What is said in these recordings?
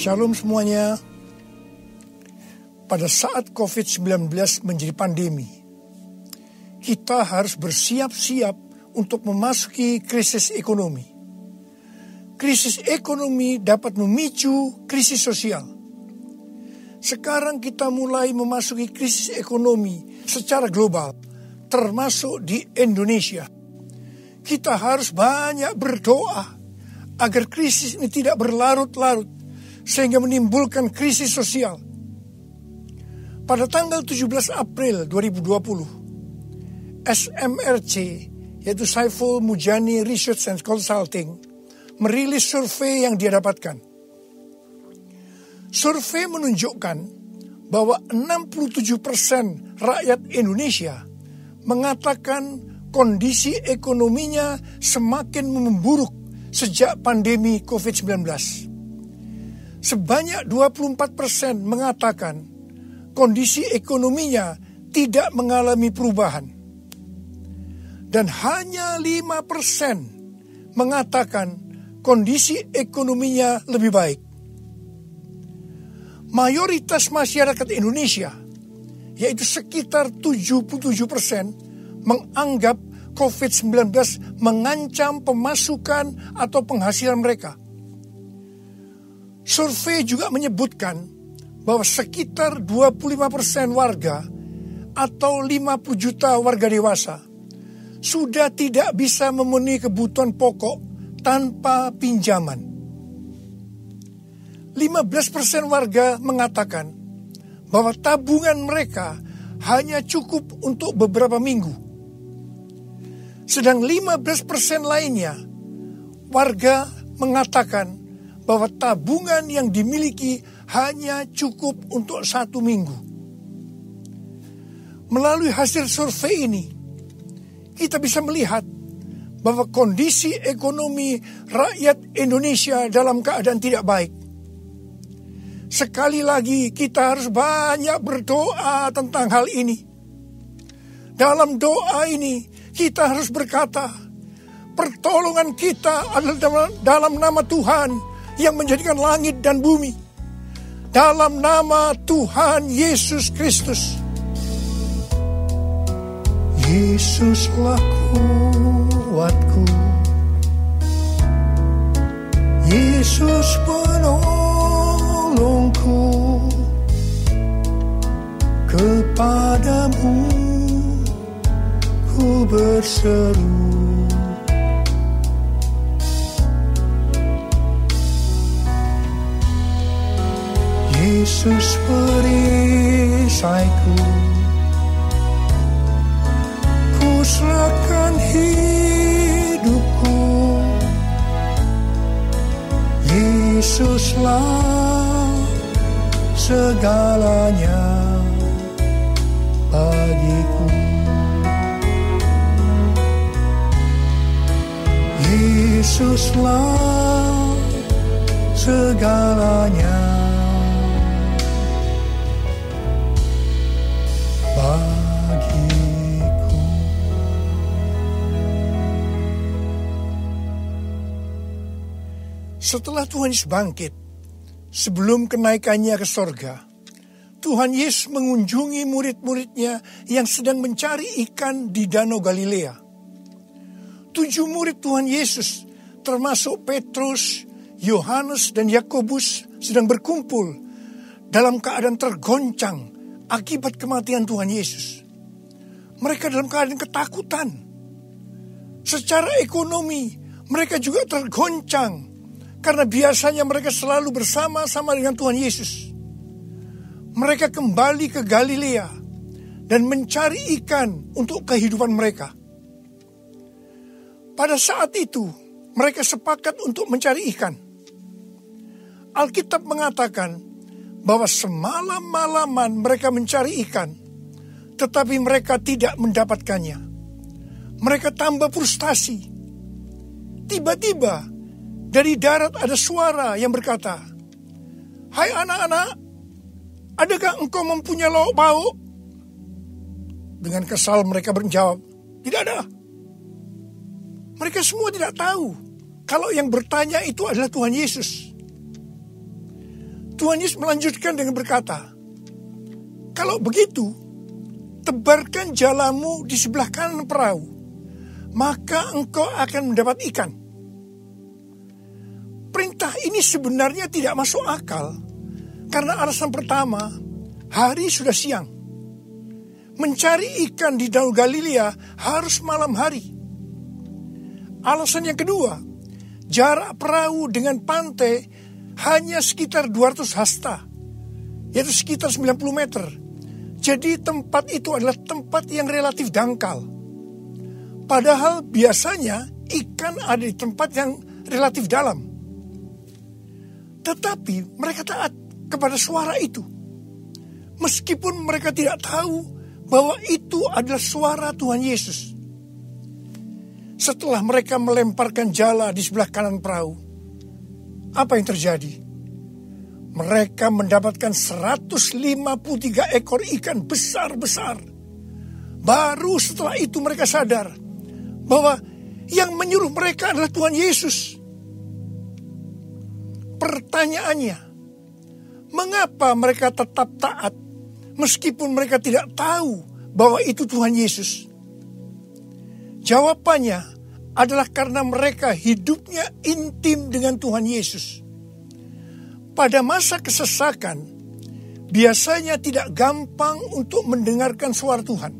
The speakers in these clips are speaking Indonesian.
Shalom semuanya. Pada saat COVID-19 menjadi pandemi, kita harus bersiap-siap untuk memasuki krisis ekonomi. Krisis ekonomi dapat memicu krisis sosial. Sekarang kita mulai memasuki krisis ekonomi secara global, termasuk di Indonesia. Kita harus banyak berdoa agar krisis ini tidak berlarut-larut sehingga menimbulkan krisis sosial. Pada tanggal 17 April 2020, SMRC yaitu Saiful Mujani Research and Consulting merilis survei yang dia dapatkan. Survei menunjukkan bahwa 67% rakyat Indonesia mengatakan kondisi ekonominya semakin memburuk sejak pandemi COVID-19. Sebanyak 24% mengatakan kondisi ekonominya tidak mengalami perubahan. Dan hanya 5% mengatakan kondisi ekonominya lebih baik. Mayoritas masyarakat Indonesia, yaitu sekitar 77 persen, menganggap COVID-19 mengancam pemasukan atau penghasilan mereka. Survei juga menyebutkan bahwa sekitar 25% persen warga atau 50 juta warga dewasa sudah tidak bisa memenuhi kebutuhan pokok tanpa pinjaman. 15% persen warga mengatakan bahwa tabungan mereka hanya cukup untuk beberapa minggu sedang 15% lainnya warga mengatakan bahwa tabungan yang dimiliki hanya cukup untuk satu minggu. Melalui hasil survei ini, kita bisa melihat bahwa kondisi ekonomi rakyat Indonesia dalam keadaan tidak baik. Sekali lagi kita harus banyak berdoa tentang hal ini. Dalam doa ini kita harus berkata, pertolongan kita adalah dalam nama Tuhan yang menjadikan langit dan bumi. Dalam nama Tuhan Yesus Kristus. Yesuslah kuatku. Yesus penolongku kepadamu ku berseru Yesus perisaiku Ku serahkan hidupku. Yesuslah segalanya bagiku. Yesuslah segalanya Setelah Tuhan Yesus bangkit, sebelum kenaikannya ke sorga, Tuhan Yesus mengunjungi murid-muridnya yang sedang mencari ikan di Danau Galilea. Tujuh murid Tuhan Yesus termasuk Petrus, Yohanes, dan Yakobus sedang berkumpul dalam keadaan tergoncang akibat kematian Tuhan Yesus. Mereka dalam keadaan ketakutan. Secara ekonomi, mereka juga tergoncang karena biasanya mereka selalu bersama-sama dengan Tuhan Yesus. Mereka kembali ke Galilea dan mencari ikan untuk kehidupan mereka. Pada saat itu, mereka sepakat untuk mencari ikan. Alkitab mengatakan bahwa semalam-malaman mereka mencari ikan, tetapi mereka tidak mendapatkannya. Mereka tambah frustasi. Tiba-tiba dari darat ada suara yang berkata, Hai anak-anak, adakah engkau mempunyai lauk pauk? Dengan kesal mereka menjawab, tidak ada. Mereka semua tidak tahu kalau yang bertanya itu adalah Tuhan Yesus. Tuhan Yesus melanjutkan dengan berkata, kalau begitu, tebarkan jalamu di sebelah kanan perahu, maka engkau akan mendapat ikan. Perintah ini sebenarnya tidak masuk akal, karena alasan pertama, hari sudah siang. Mencari ikan di Danau Galilea harus malam hari. Alasan yang kedua, jarak perahu dengan pantai hanya sekitar 200 hasta, yaitu sekitar 90 meter. Jadi tempat itu adalah tempat yang relatif dangkal. Padahal biasanya ikan ada di tempat yang relatif dalam. Tetapi mereka taat kepada suara itu. Meskipun mereka tidak tahu bahwa itu adalah suara Tuhan Yesus. Setelah mereka melemparkan jala di sebelah kanan perahu, apa yang terjadi? mereka mendapatkan 153 ekor ikan besar-besar. Baru setelah itu mereka sadar bahwa yang menyuruh mereka adalah Tuhan Yesus. Pertanyaannya, mengapa mereka tetap taat meskipun mereka tidak tahu bahwa itu Tuhan Yesus? Jawabannya adalah karena mereka hidupnya intim dengan Tuhan Yesus pada masa kesesakan, biasanya tidak gampang untuk mendengarkan suara Tuhan.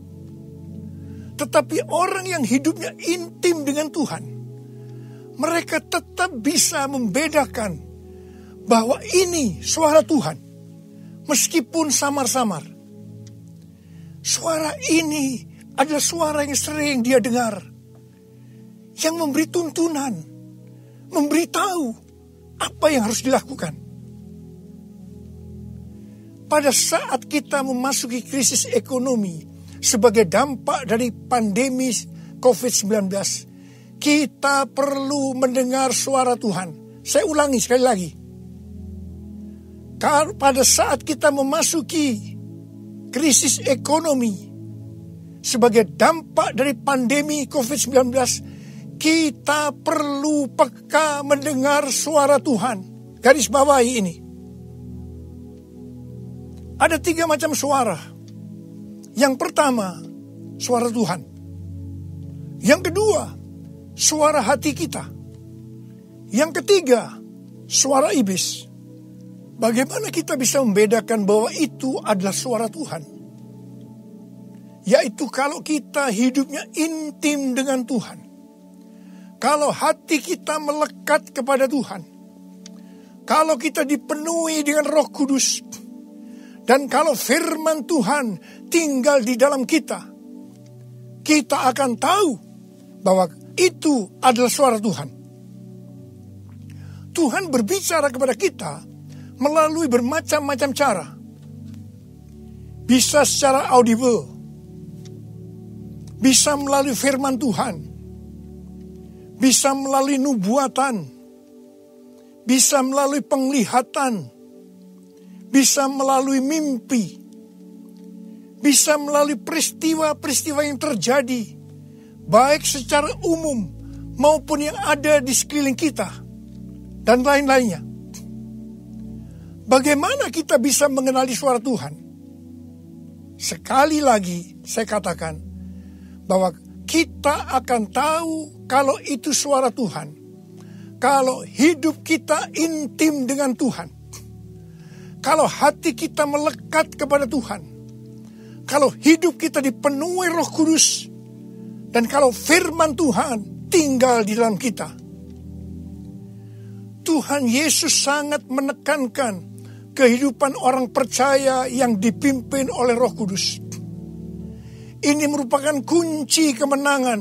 Tetapi orang yang hidupnya intim dengan Tuhan, mereka tetap bisa membedakan bahwa ini suara Tuhan, meskipun samar-samar. Suara ini adalah suara yang sering dia dengar, yang memberi tuntunan, memberitahu apa yang harus dilakukan pada saat kita memasuki krisis ekonomi sebagai dampak dari pandemi COVID-19, kita perlu mendengar suara Tuhan. Saya ulangi sekali lagi. Pada saat kita memasuki krisis ekonomi sebagai dampak dari pandemi COVID-19, kita perlu peka mendengar suara Tuhan. Garis bawahi ini. Ada tiga macam suara. Yang pertama, suara Tuhan. Yang kedua, suara hati kita. Yang ketiga, suara iblis. Bagaimana kita bisa membedakan bahwa itu adalah suara Tuhan? Yaitu kalau kita hidupnya intim dengan Tuhan. Kalau hati kita melekat kepada Tuhan. Kalau kita dipenuhi dengan roh kudus dan kalau firman Tuhan tinggal di dalam kita, kita akan tahu bahwa itu adalah suara Tuhan. Tuhan berbicara kepada kita melalui bermacam-macam cara. Bisa secara audible, bisa melalui firman Tuhan, bisa melalui nubuatan, bisa melalui penglihatan, bisa melalui mimpi, bisa melalui peristiwa-peristiwa yang terjadi, baik secara umum maupun yang ada di sekeliling kita, dan lain-lainnya. Bagaimana kita bisa mengenali suara Tuhan? Sekali lagi saya katakan bahwa kita akan tahu kalau itu suara Tuhan. Kalau hidup kita intim dengan Tuhan kalau hati kita melekat kepada Tuhan, kalau hidup kita dipenuhi Roh Kudus, dan kalau firman Tuhan tinggal di dalam kita, Tuhan Yesus sangat menekankan kehidupan orang percaya yang dipimpin oleh Roh Kudus. Ini merupakan kunci kemenangan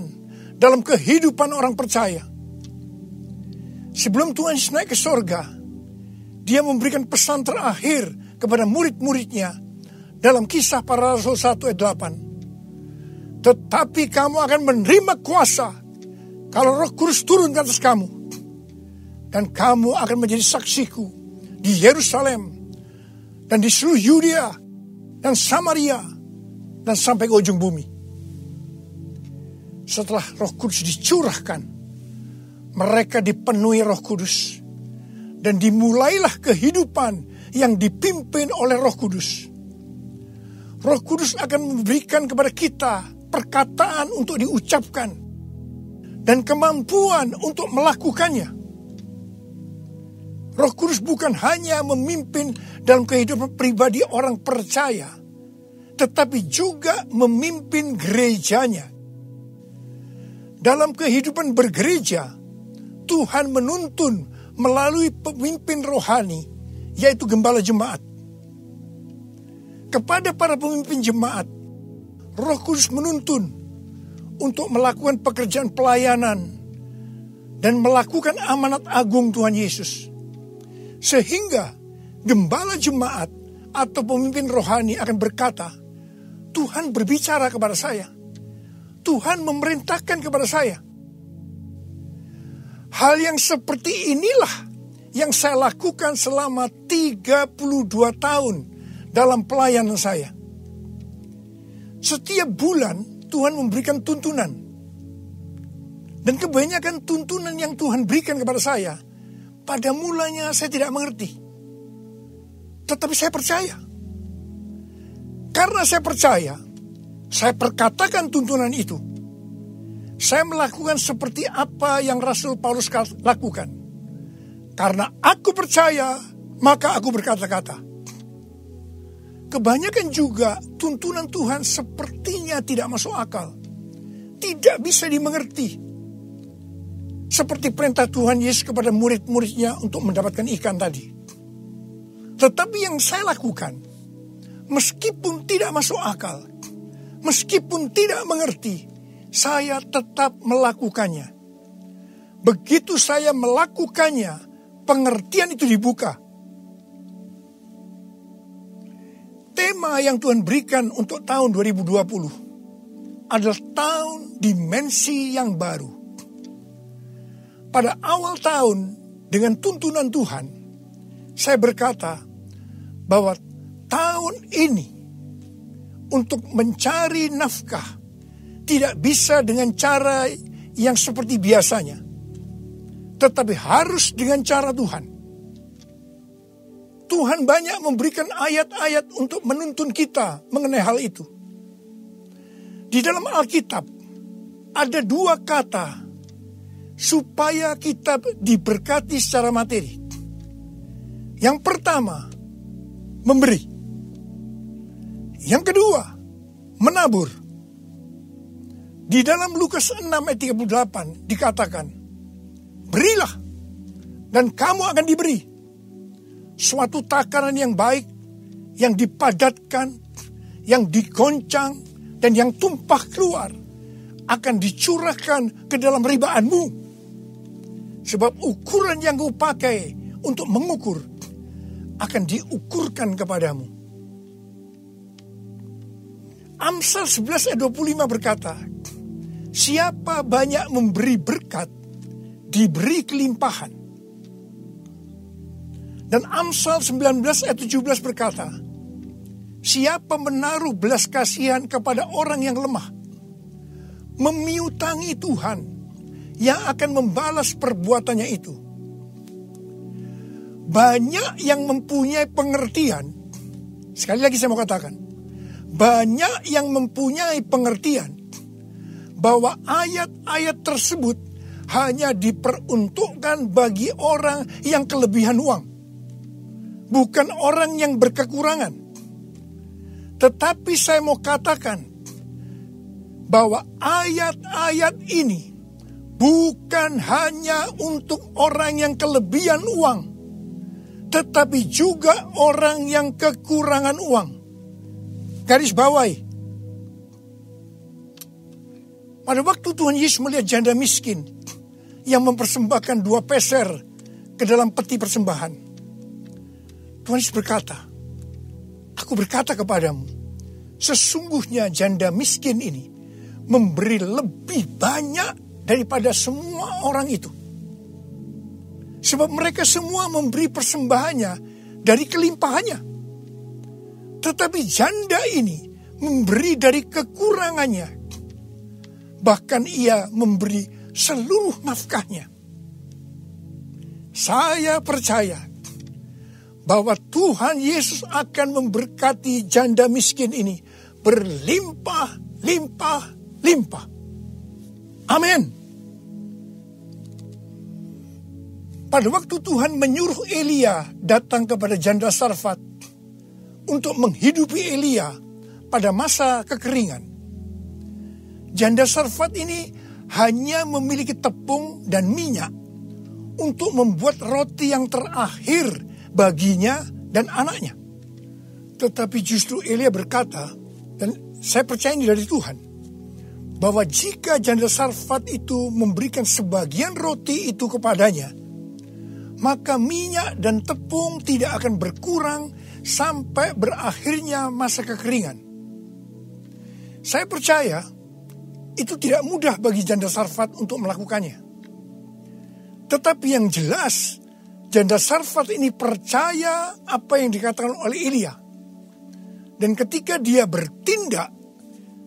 dalam kehidupan orang percaya. Sebelum Tuhan naik ke sorga, dia memberikan pesan terakhir kepada murid-muridnya dalam kisah para rasul 1 ayat 8. Tetapi kamu akan menerima kuasa kalau roh kudus turun ke atas kamu. Dan kamu akan menjadi saksiku di Yerusalem dan di seluruh Yudea dan Samaria dan sampai ke ujung bumi. Setelah roh kudus dicurahkan, mereka dipenuhi roh kudus dan dimulailah kehidupan yang dipimpin oleh Roh Kudus. Roh Kudus akan memberikan kepada kita perkataan untuk diucapkan dan kemampuan untuk melakukannya. Roh Kudus bukan hanya memimpin dalam kehidupan pribadi orang percaya, tetapi juga memimpin gerejanya. Dalam kehidupan bergereja, Tuhan menuntun melalui pemimpin rohani, yaitu gembala jemaat. Kepada para pemimpin jemaat, Roh Kudus menuntun untuk melakukan pekerjaan pelayanan dan melakukan amanat agung Tuhan Yesus. Sehingga gembala jemaat atau pemimpin rohani akan berkata, Tuhan berbicara kepada saya. Tuhan memerintahkan kepada saya Hal yang seperti inilah yang saya lakukan selama 32 tahun dalam pelayanan saya. Setiap bulan Tuhan memberikan tuntunan. Dan kebanyakan tuntunan yang Tuhan berikan kepada saya, pada mulanya saya tidak mengerti. Tetapi saya percaya. Karena saya percaya, saya perkatakan tuntunan itu saya melakukan seperti apa yang Rasul Paulus lakukan. Karena aku percaya, maka aku berkata-kata. Kebanyakan juga tuntunan Tuhan sepertinya tidak masuk akal. Tidak bisa dimengerti. Seperti perintah Tuhan Yesus kepada murid-muridnya untuk mendapatkan ikan tadi. Tetapi yang saya lakukan, meskipun tidak masuk akal, meskipun tidak mengerti, saya tetap melakukannya. Begitu saya melakukannya, pengertian itu dibuka. Tema yang Tuhan berikan untuk tahun 2020 adalah tahun dimensi yang baru. Pada awal tahun dengan tuntunan Tuhan, saya berkata bahwa tahun ini untuk mencari nafkah tidak bisa dengan cara yang seperti biasanya, tetapi harus dengan cara Tuhan. Tuhan banyak memberikan ayat-ayat untuk menuntun kita mengenai hal itu. Di dalam Alkitab ada dua kata supaya kita diberkati secara materi. Yang pertama, memberi. Yang kedua, menabur. Di dalam Lukas 6 ayat 38 dikatakan, Berilah dan kamu akan diberi. Suatu takaran yang baik, yang dipadatkan, yang digoncang, dan yang tumpah keluar akan dicurahkan ke dalam ribaanmu. Sebab ukuran yang kau pakai untuk mengukur akan diukurkan kepadamu. Amsal 11 ayat 25 berkata, Siapa banyak memberi berkat, diberi kelimpahan. Dan Amsal 19 ayat 17 berkata, Siapa menaruh belas kasihan kepada orang yang lemah, memiutangi Tuhan yang akan membalas perbuatannya itu. Banyak yang mempunyai pengertian, sekali lagi saya mau katakan, banyak yang mempunyai pengertian bahwa ayat-ayat tersebut hanya diperuntukkan bagi orang yang kelebihan uang, bukan orang yang berkekurangan. Tetapi saya mau katakan bahwa ayat-ayat ini bukan hanya untuk orang yang kelebihan uang, tetapi juga orang yang kekurangan uang. Garis bawahi, pada waktu Tuhan Yesus melihat janda miskin yang mempersembahkan dua peser ke dalam peti persembahan. Tuhan Yesus berkata, Aku berkata kepadamu, sesungguhnya janda miskin ini memberi lebih banyak daripada semua orang itu. Sebab mereka semua memberi persembahannya dari kelimpahannya. Tetapi janda ini memberi dari kekurangannya Bahkan ia memberi seluruh nafkahnya. Saya percaya bahwa Tuhan Yesus akan memberkati janda miskin ini berlimpah, limpah, limpah. Amin. Pada waktu Tuhan menyuruh Elia datang kepada janda Sarfat untuk menghidupi Elia pada masa kekeringan. Janda Sarfat ini hanya memiliki tepung dan minyak untuk membuat roti yang terakhir baginya dan anaknya. Tetapi justru Elia berkata, dan saya percaya ini dari Tuhan, bahwa jika janda Sarfat itu memberikan sebagian roti itu kepadanya, maka minyak dan tepung tidak akan berkurang sampai berakhirnya masa kekeringan. Saya percaya itu tidak mudah bagi janda Sarfat untuk melakukannya. Tetapi yang jelas, janda Sarfat ini percaya apa yang dikatakan oleh Ilya. Dan ketika dia bertindak,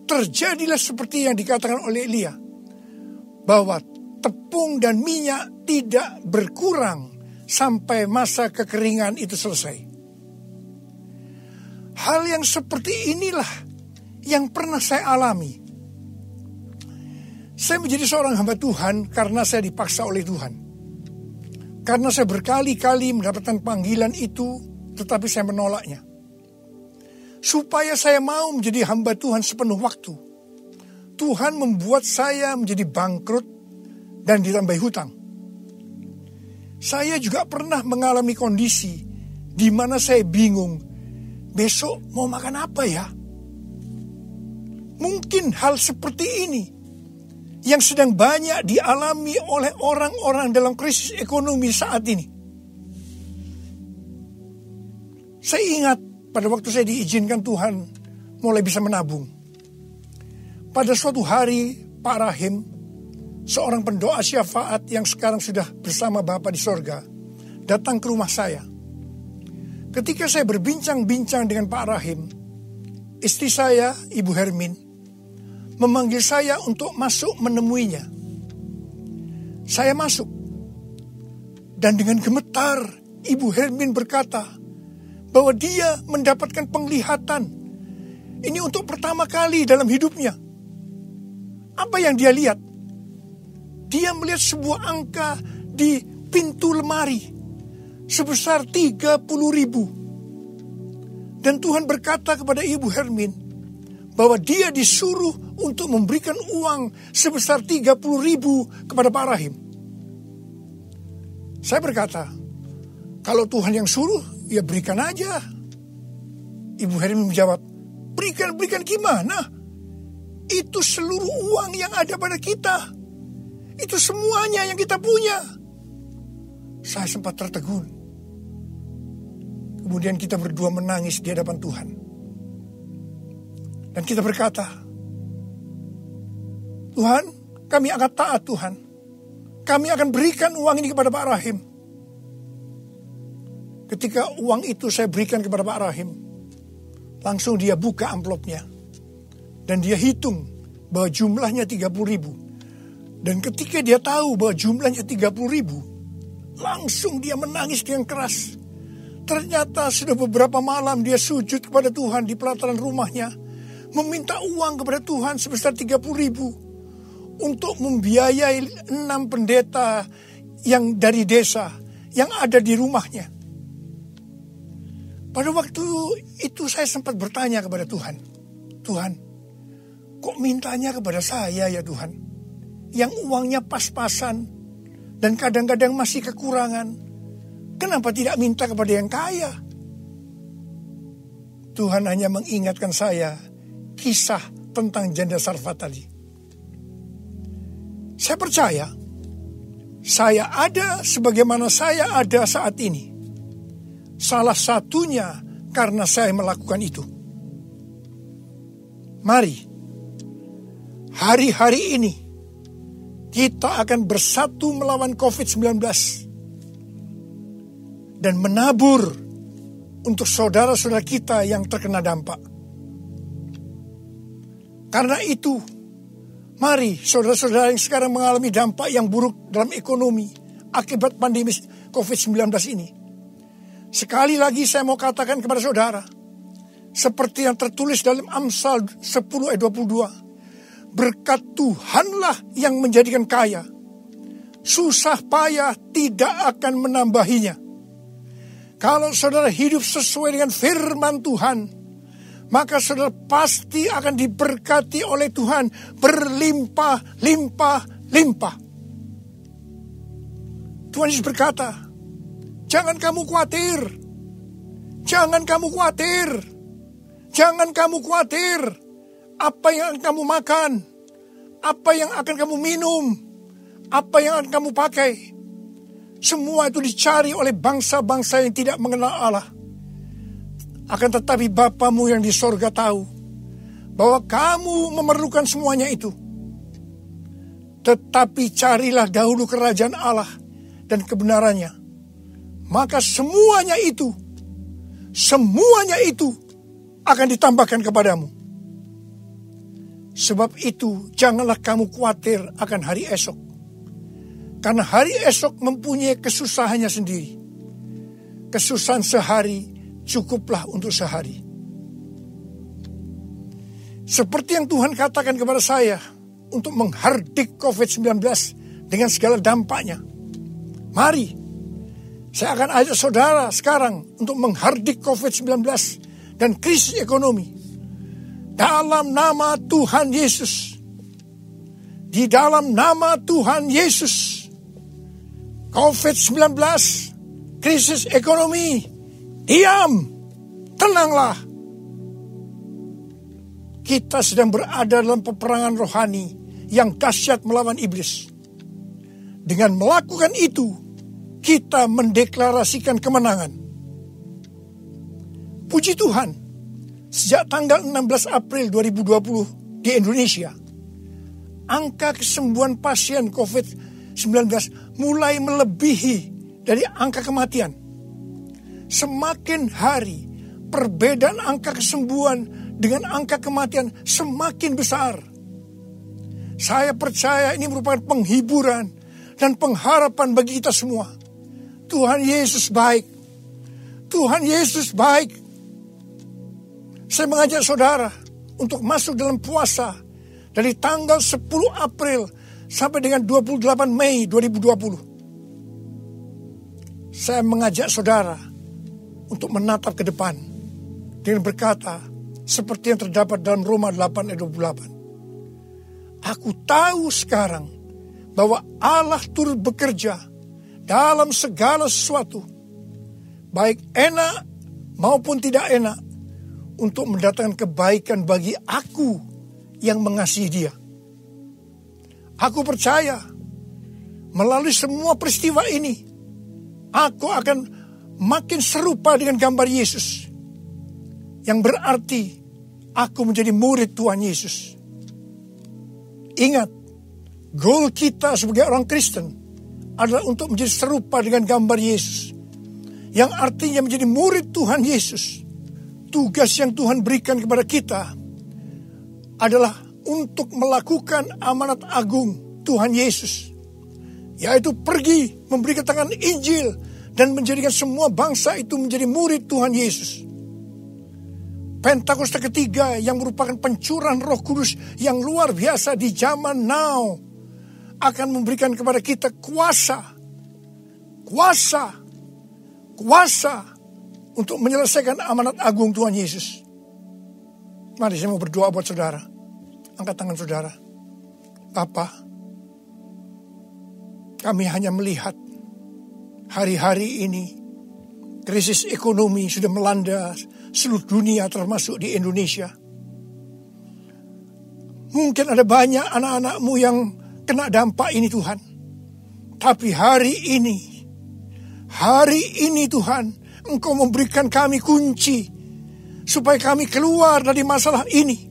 terjadilah seperti yang dikatakan oleh Ilya. Bahwa tepung dan minyak tidak berkurang sampai masa kekeringan itu selesai. Hal yang seperti inilah yang pernah saya alami. Saya menjadi seorang hamba Tuhan karena saya dipaksa oleh Tuhan. Karena saya berkali-kali mendapatkan panggilan itu, tetapi saya menolaknya. Supaya saya mau menjadi hamba Tuhan sepenuh waktu. Tuhan membuat saya menjadi bangkrut dan ditambah hutang. Saya juga pernah mengalami kondisi di mana saya bingung, besok mau makan apa ya? Mungkin hal seperti ini yang sedang banyak dialami oleh orang-orang dalam krisis ekonomi saat ini. Saya ingat pada waktu saya diizinkan Tuhan mulai bisa menabung. Pada suatu hari Pak Rahim, seorang pendoa syafaat yang sekarang sudah bersama Bapak di sorga, datang ke rumah saya. Ketika saya berbincang-bincang dengan Pak Rahim, istri saya, Ibu Hermin, memanggil saya untuk masuk menemuinya. Saya masuk. Dan dengan gemetar, Ibu Hermin berkata bahwa dia mendapatkan penglihatan. Ini untuk pertama kali dalam hidupnya. Apa yang dia lihat? Dia melihat sebuah angka di pintu lemari sebesar 30 ribu. Dan Tuhan berkata kepada Ibu Hermin bahwa dia disuruh untuk memberikan uang sebesar 30 ribu kepada Pak Rahim. Saya berkata, kalau Tuhan yang suruh, ya berikan aja. Ibu Herim menjawab, berikan, berikan gimana? Itu seluruh uang yang ada pada kita. Itu semuanya yang kita punya. Saya sempat tertegun. Kemudian kita berdua menangis di hadapan Tuhan. Dan kita berkata, Tuhan, kami akan taat Tuhan. Kami akan berikan uang ini kepada Pak Rahim. Ketika uang itu saya berikan kepada Pak Rahim, langsung dia buka amplopnya. Dan dia hitung bahwa jumlahnya 30 ribu. Dan ketika dia tahu bahwa jumlahnya 30 ribu, langsung dia menangis dengan keras. Ternyata sudah beberapa malam dia sujud kepada Tuhan di pelataran rumahnya. Meminta uang kepada Tuhan sebesar 30 ribu untuk membiayai enam pendeta yang dari desa yang ada di rumahnya. Pada waktu itu saya sempat bertanya kepada Tuhan, Tuhan, kok mintanya kepada saya ya Tuhan, yang uangnya pas-pasan dan kadang-kadang masih kekurangan, kenapa tidak minta kepada yang kaya? Tuhan hanya mengingatkan saya kisah tentang janda Sarfat tadi. Saya percaya saya ada sebagaimana saya ada saat ini. Salah satunya karena saya melakukan itu. Mari, hari-hari ini kita akan bersatu melawan COVID-19 dan menabur untuk saudara-saudara kita yang terkena dampak. Karena itu, Mari saudara-saudara yang sekarang mengalami dampak yang buruk dalam ekonomi akibat pandemi COVID-19 ini. Sekali lagi saya mau katakan kepada saudara, seperti yang tertulis dalam Amsal 10 ayat 22. Berkat Tuhanlah yang menjadikan kaya. Susah payah tidak akan menambahinya. Kalau saudara hidup sesuai dengan firman Tuhan, maka saudara pasti akan diberkati oleh Tuhan berlimpah, limpah, limpah. Tuhan Yesus berkata, jangan kamu khawatir, jangan kamu khawatir, jangan kamu khawatir apa yang akan kamu makan, apa yang akan kamu minum, apa yang akan kamu pakai. Semua itu dicari oleh bangsa-bangsa yang tidak mengenal Allah akan tetapi Bapamu yang di sorga tahu bahwa kamu memerlukan semuanya itu. Tetapi carilah dahulu kerajaan Allah dan kebenarannya. Maka semuanya itu, semuanya itu akan ditambahkan kepadamu. Sebab itu janganlah kamu khawatir akan hari esok. Karena hari esok mempunyai kesusahannya sendiri. Kesusahan sehari cukuplah untuk sehari. Seperti yang Tuhan katakan kepada saya untuk menghardik COVID-19 dengan segala dampaknya. Mari, saya akan ajak saudara sekarang untuk menghardik COVID-19 dan krisis ekonomi. Dalam nama Tuhan Yesus. Di dalam nama Tuhan Yesus. COVID-19, krisis ekonomi, Diam, tenanglah. Kita sedang berada dalam peperangan rohani yang dahsyat melawan iblis. Dengan melakukan itu, kita mendeklarasikan kemenangan. Puji Tuhan, sejak tanggal 16 April 2020 di Indonesia, angka kesembuhan pasien COVID-19 mulai melebihi dari angka kematian semakin hari perbedaan angka kesembuhan dengan angka kematian semakin besar. Saya percaya ini merupakan penghiburan dan pengharapan bagi kita semua. Tuhan Yesus baik. Tuhan Yesus baik. Saya mengajak saudara untuk masuk dalam puasa dari tanggal 10 April sampai dengan 28 Mei 2020. Saya mengajak saudara untuk menatap ke depan dengan berkata seperti yang terdapat dalam Roma 8 ayat 28. Aku tahu sekarang bahwa Allah turut bekerja dalam segala sesuatu, baik enak maupun tidak enak, untuk mendatangkan kebaikan bagi aku yang mengasihi Dia. Aku percaya melalui semua peristiwa ini, aku akan makin serupa dengan gambar Yesus. Yang berarti aku menjadi murid Tuhan Yesus. Ingat, goal kita sebagai orang Kristen adalah untuk menjadi serupa dengan gambar Yesus. Yang artinya menjadi murid Tuhan Yesus. Tugas yang Tuhan berikan kepada kita adalah untuk melakukan amanat agung Tuhan Yesus. Yaitu pergi memberi keterangan Injil dan menjadikan semua bangsa itu menjadi murid Tuhan Yesus. Pentakosta ketiga yang merupakan pencurahan roh kudus yang luar biasa di zaman now akan memberikan kepada kita kuasa, kuasa, kuasa untuk menyelesaikan amanat agung Tuhan Yesus. Mari saya mau berdoa buat saudara. Angkat tangan saudara. Bapak, kami hanya melihat hari-hari ini krisis ekonomi sudah melanda seluruh dunia termasuk di Indonesia. Mungkin ada banyak anak-anakmu yang kena dampak ini Tuhan. Tapi hari ini, hari ini Tuhan, Engkau memberikan kami kunci supaya kami keluar dari masalah ini.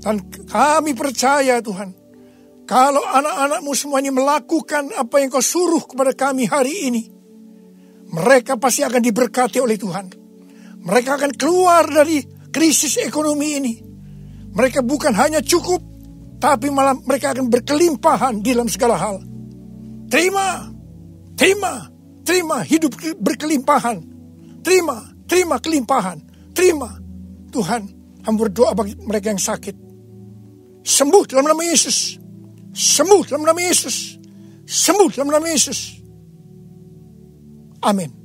Dan kami percaya Tuhan, kalau anak-anakmu semuanya melakukan apa yang kau suruh kepada kami hari ini, mereka pasti akan diberkati oleh Tuhan. Mereka akan keluar dari krisis ekonomi ini. Mereka bukan hanya cukup, tapi malah mereka akan berkelimpahan di dalam segala hal. Terima, terima, terima hidup berkelimpahan. Terima, terima kelimpahan. Terima. Tuhan, hamba berdoa bagi mereka yang sakit. Sembuh dalam nama Yesus. Sembuh dalam nama Yesus. Sembuh dalam nama Yesus. Amin.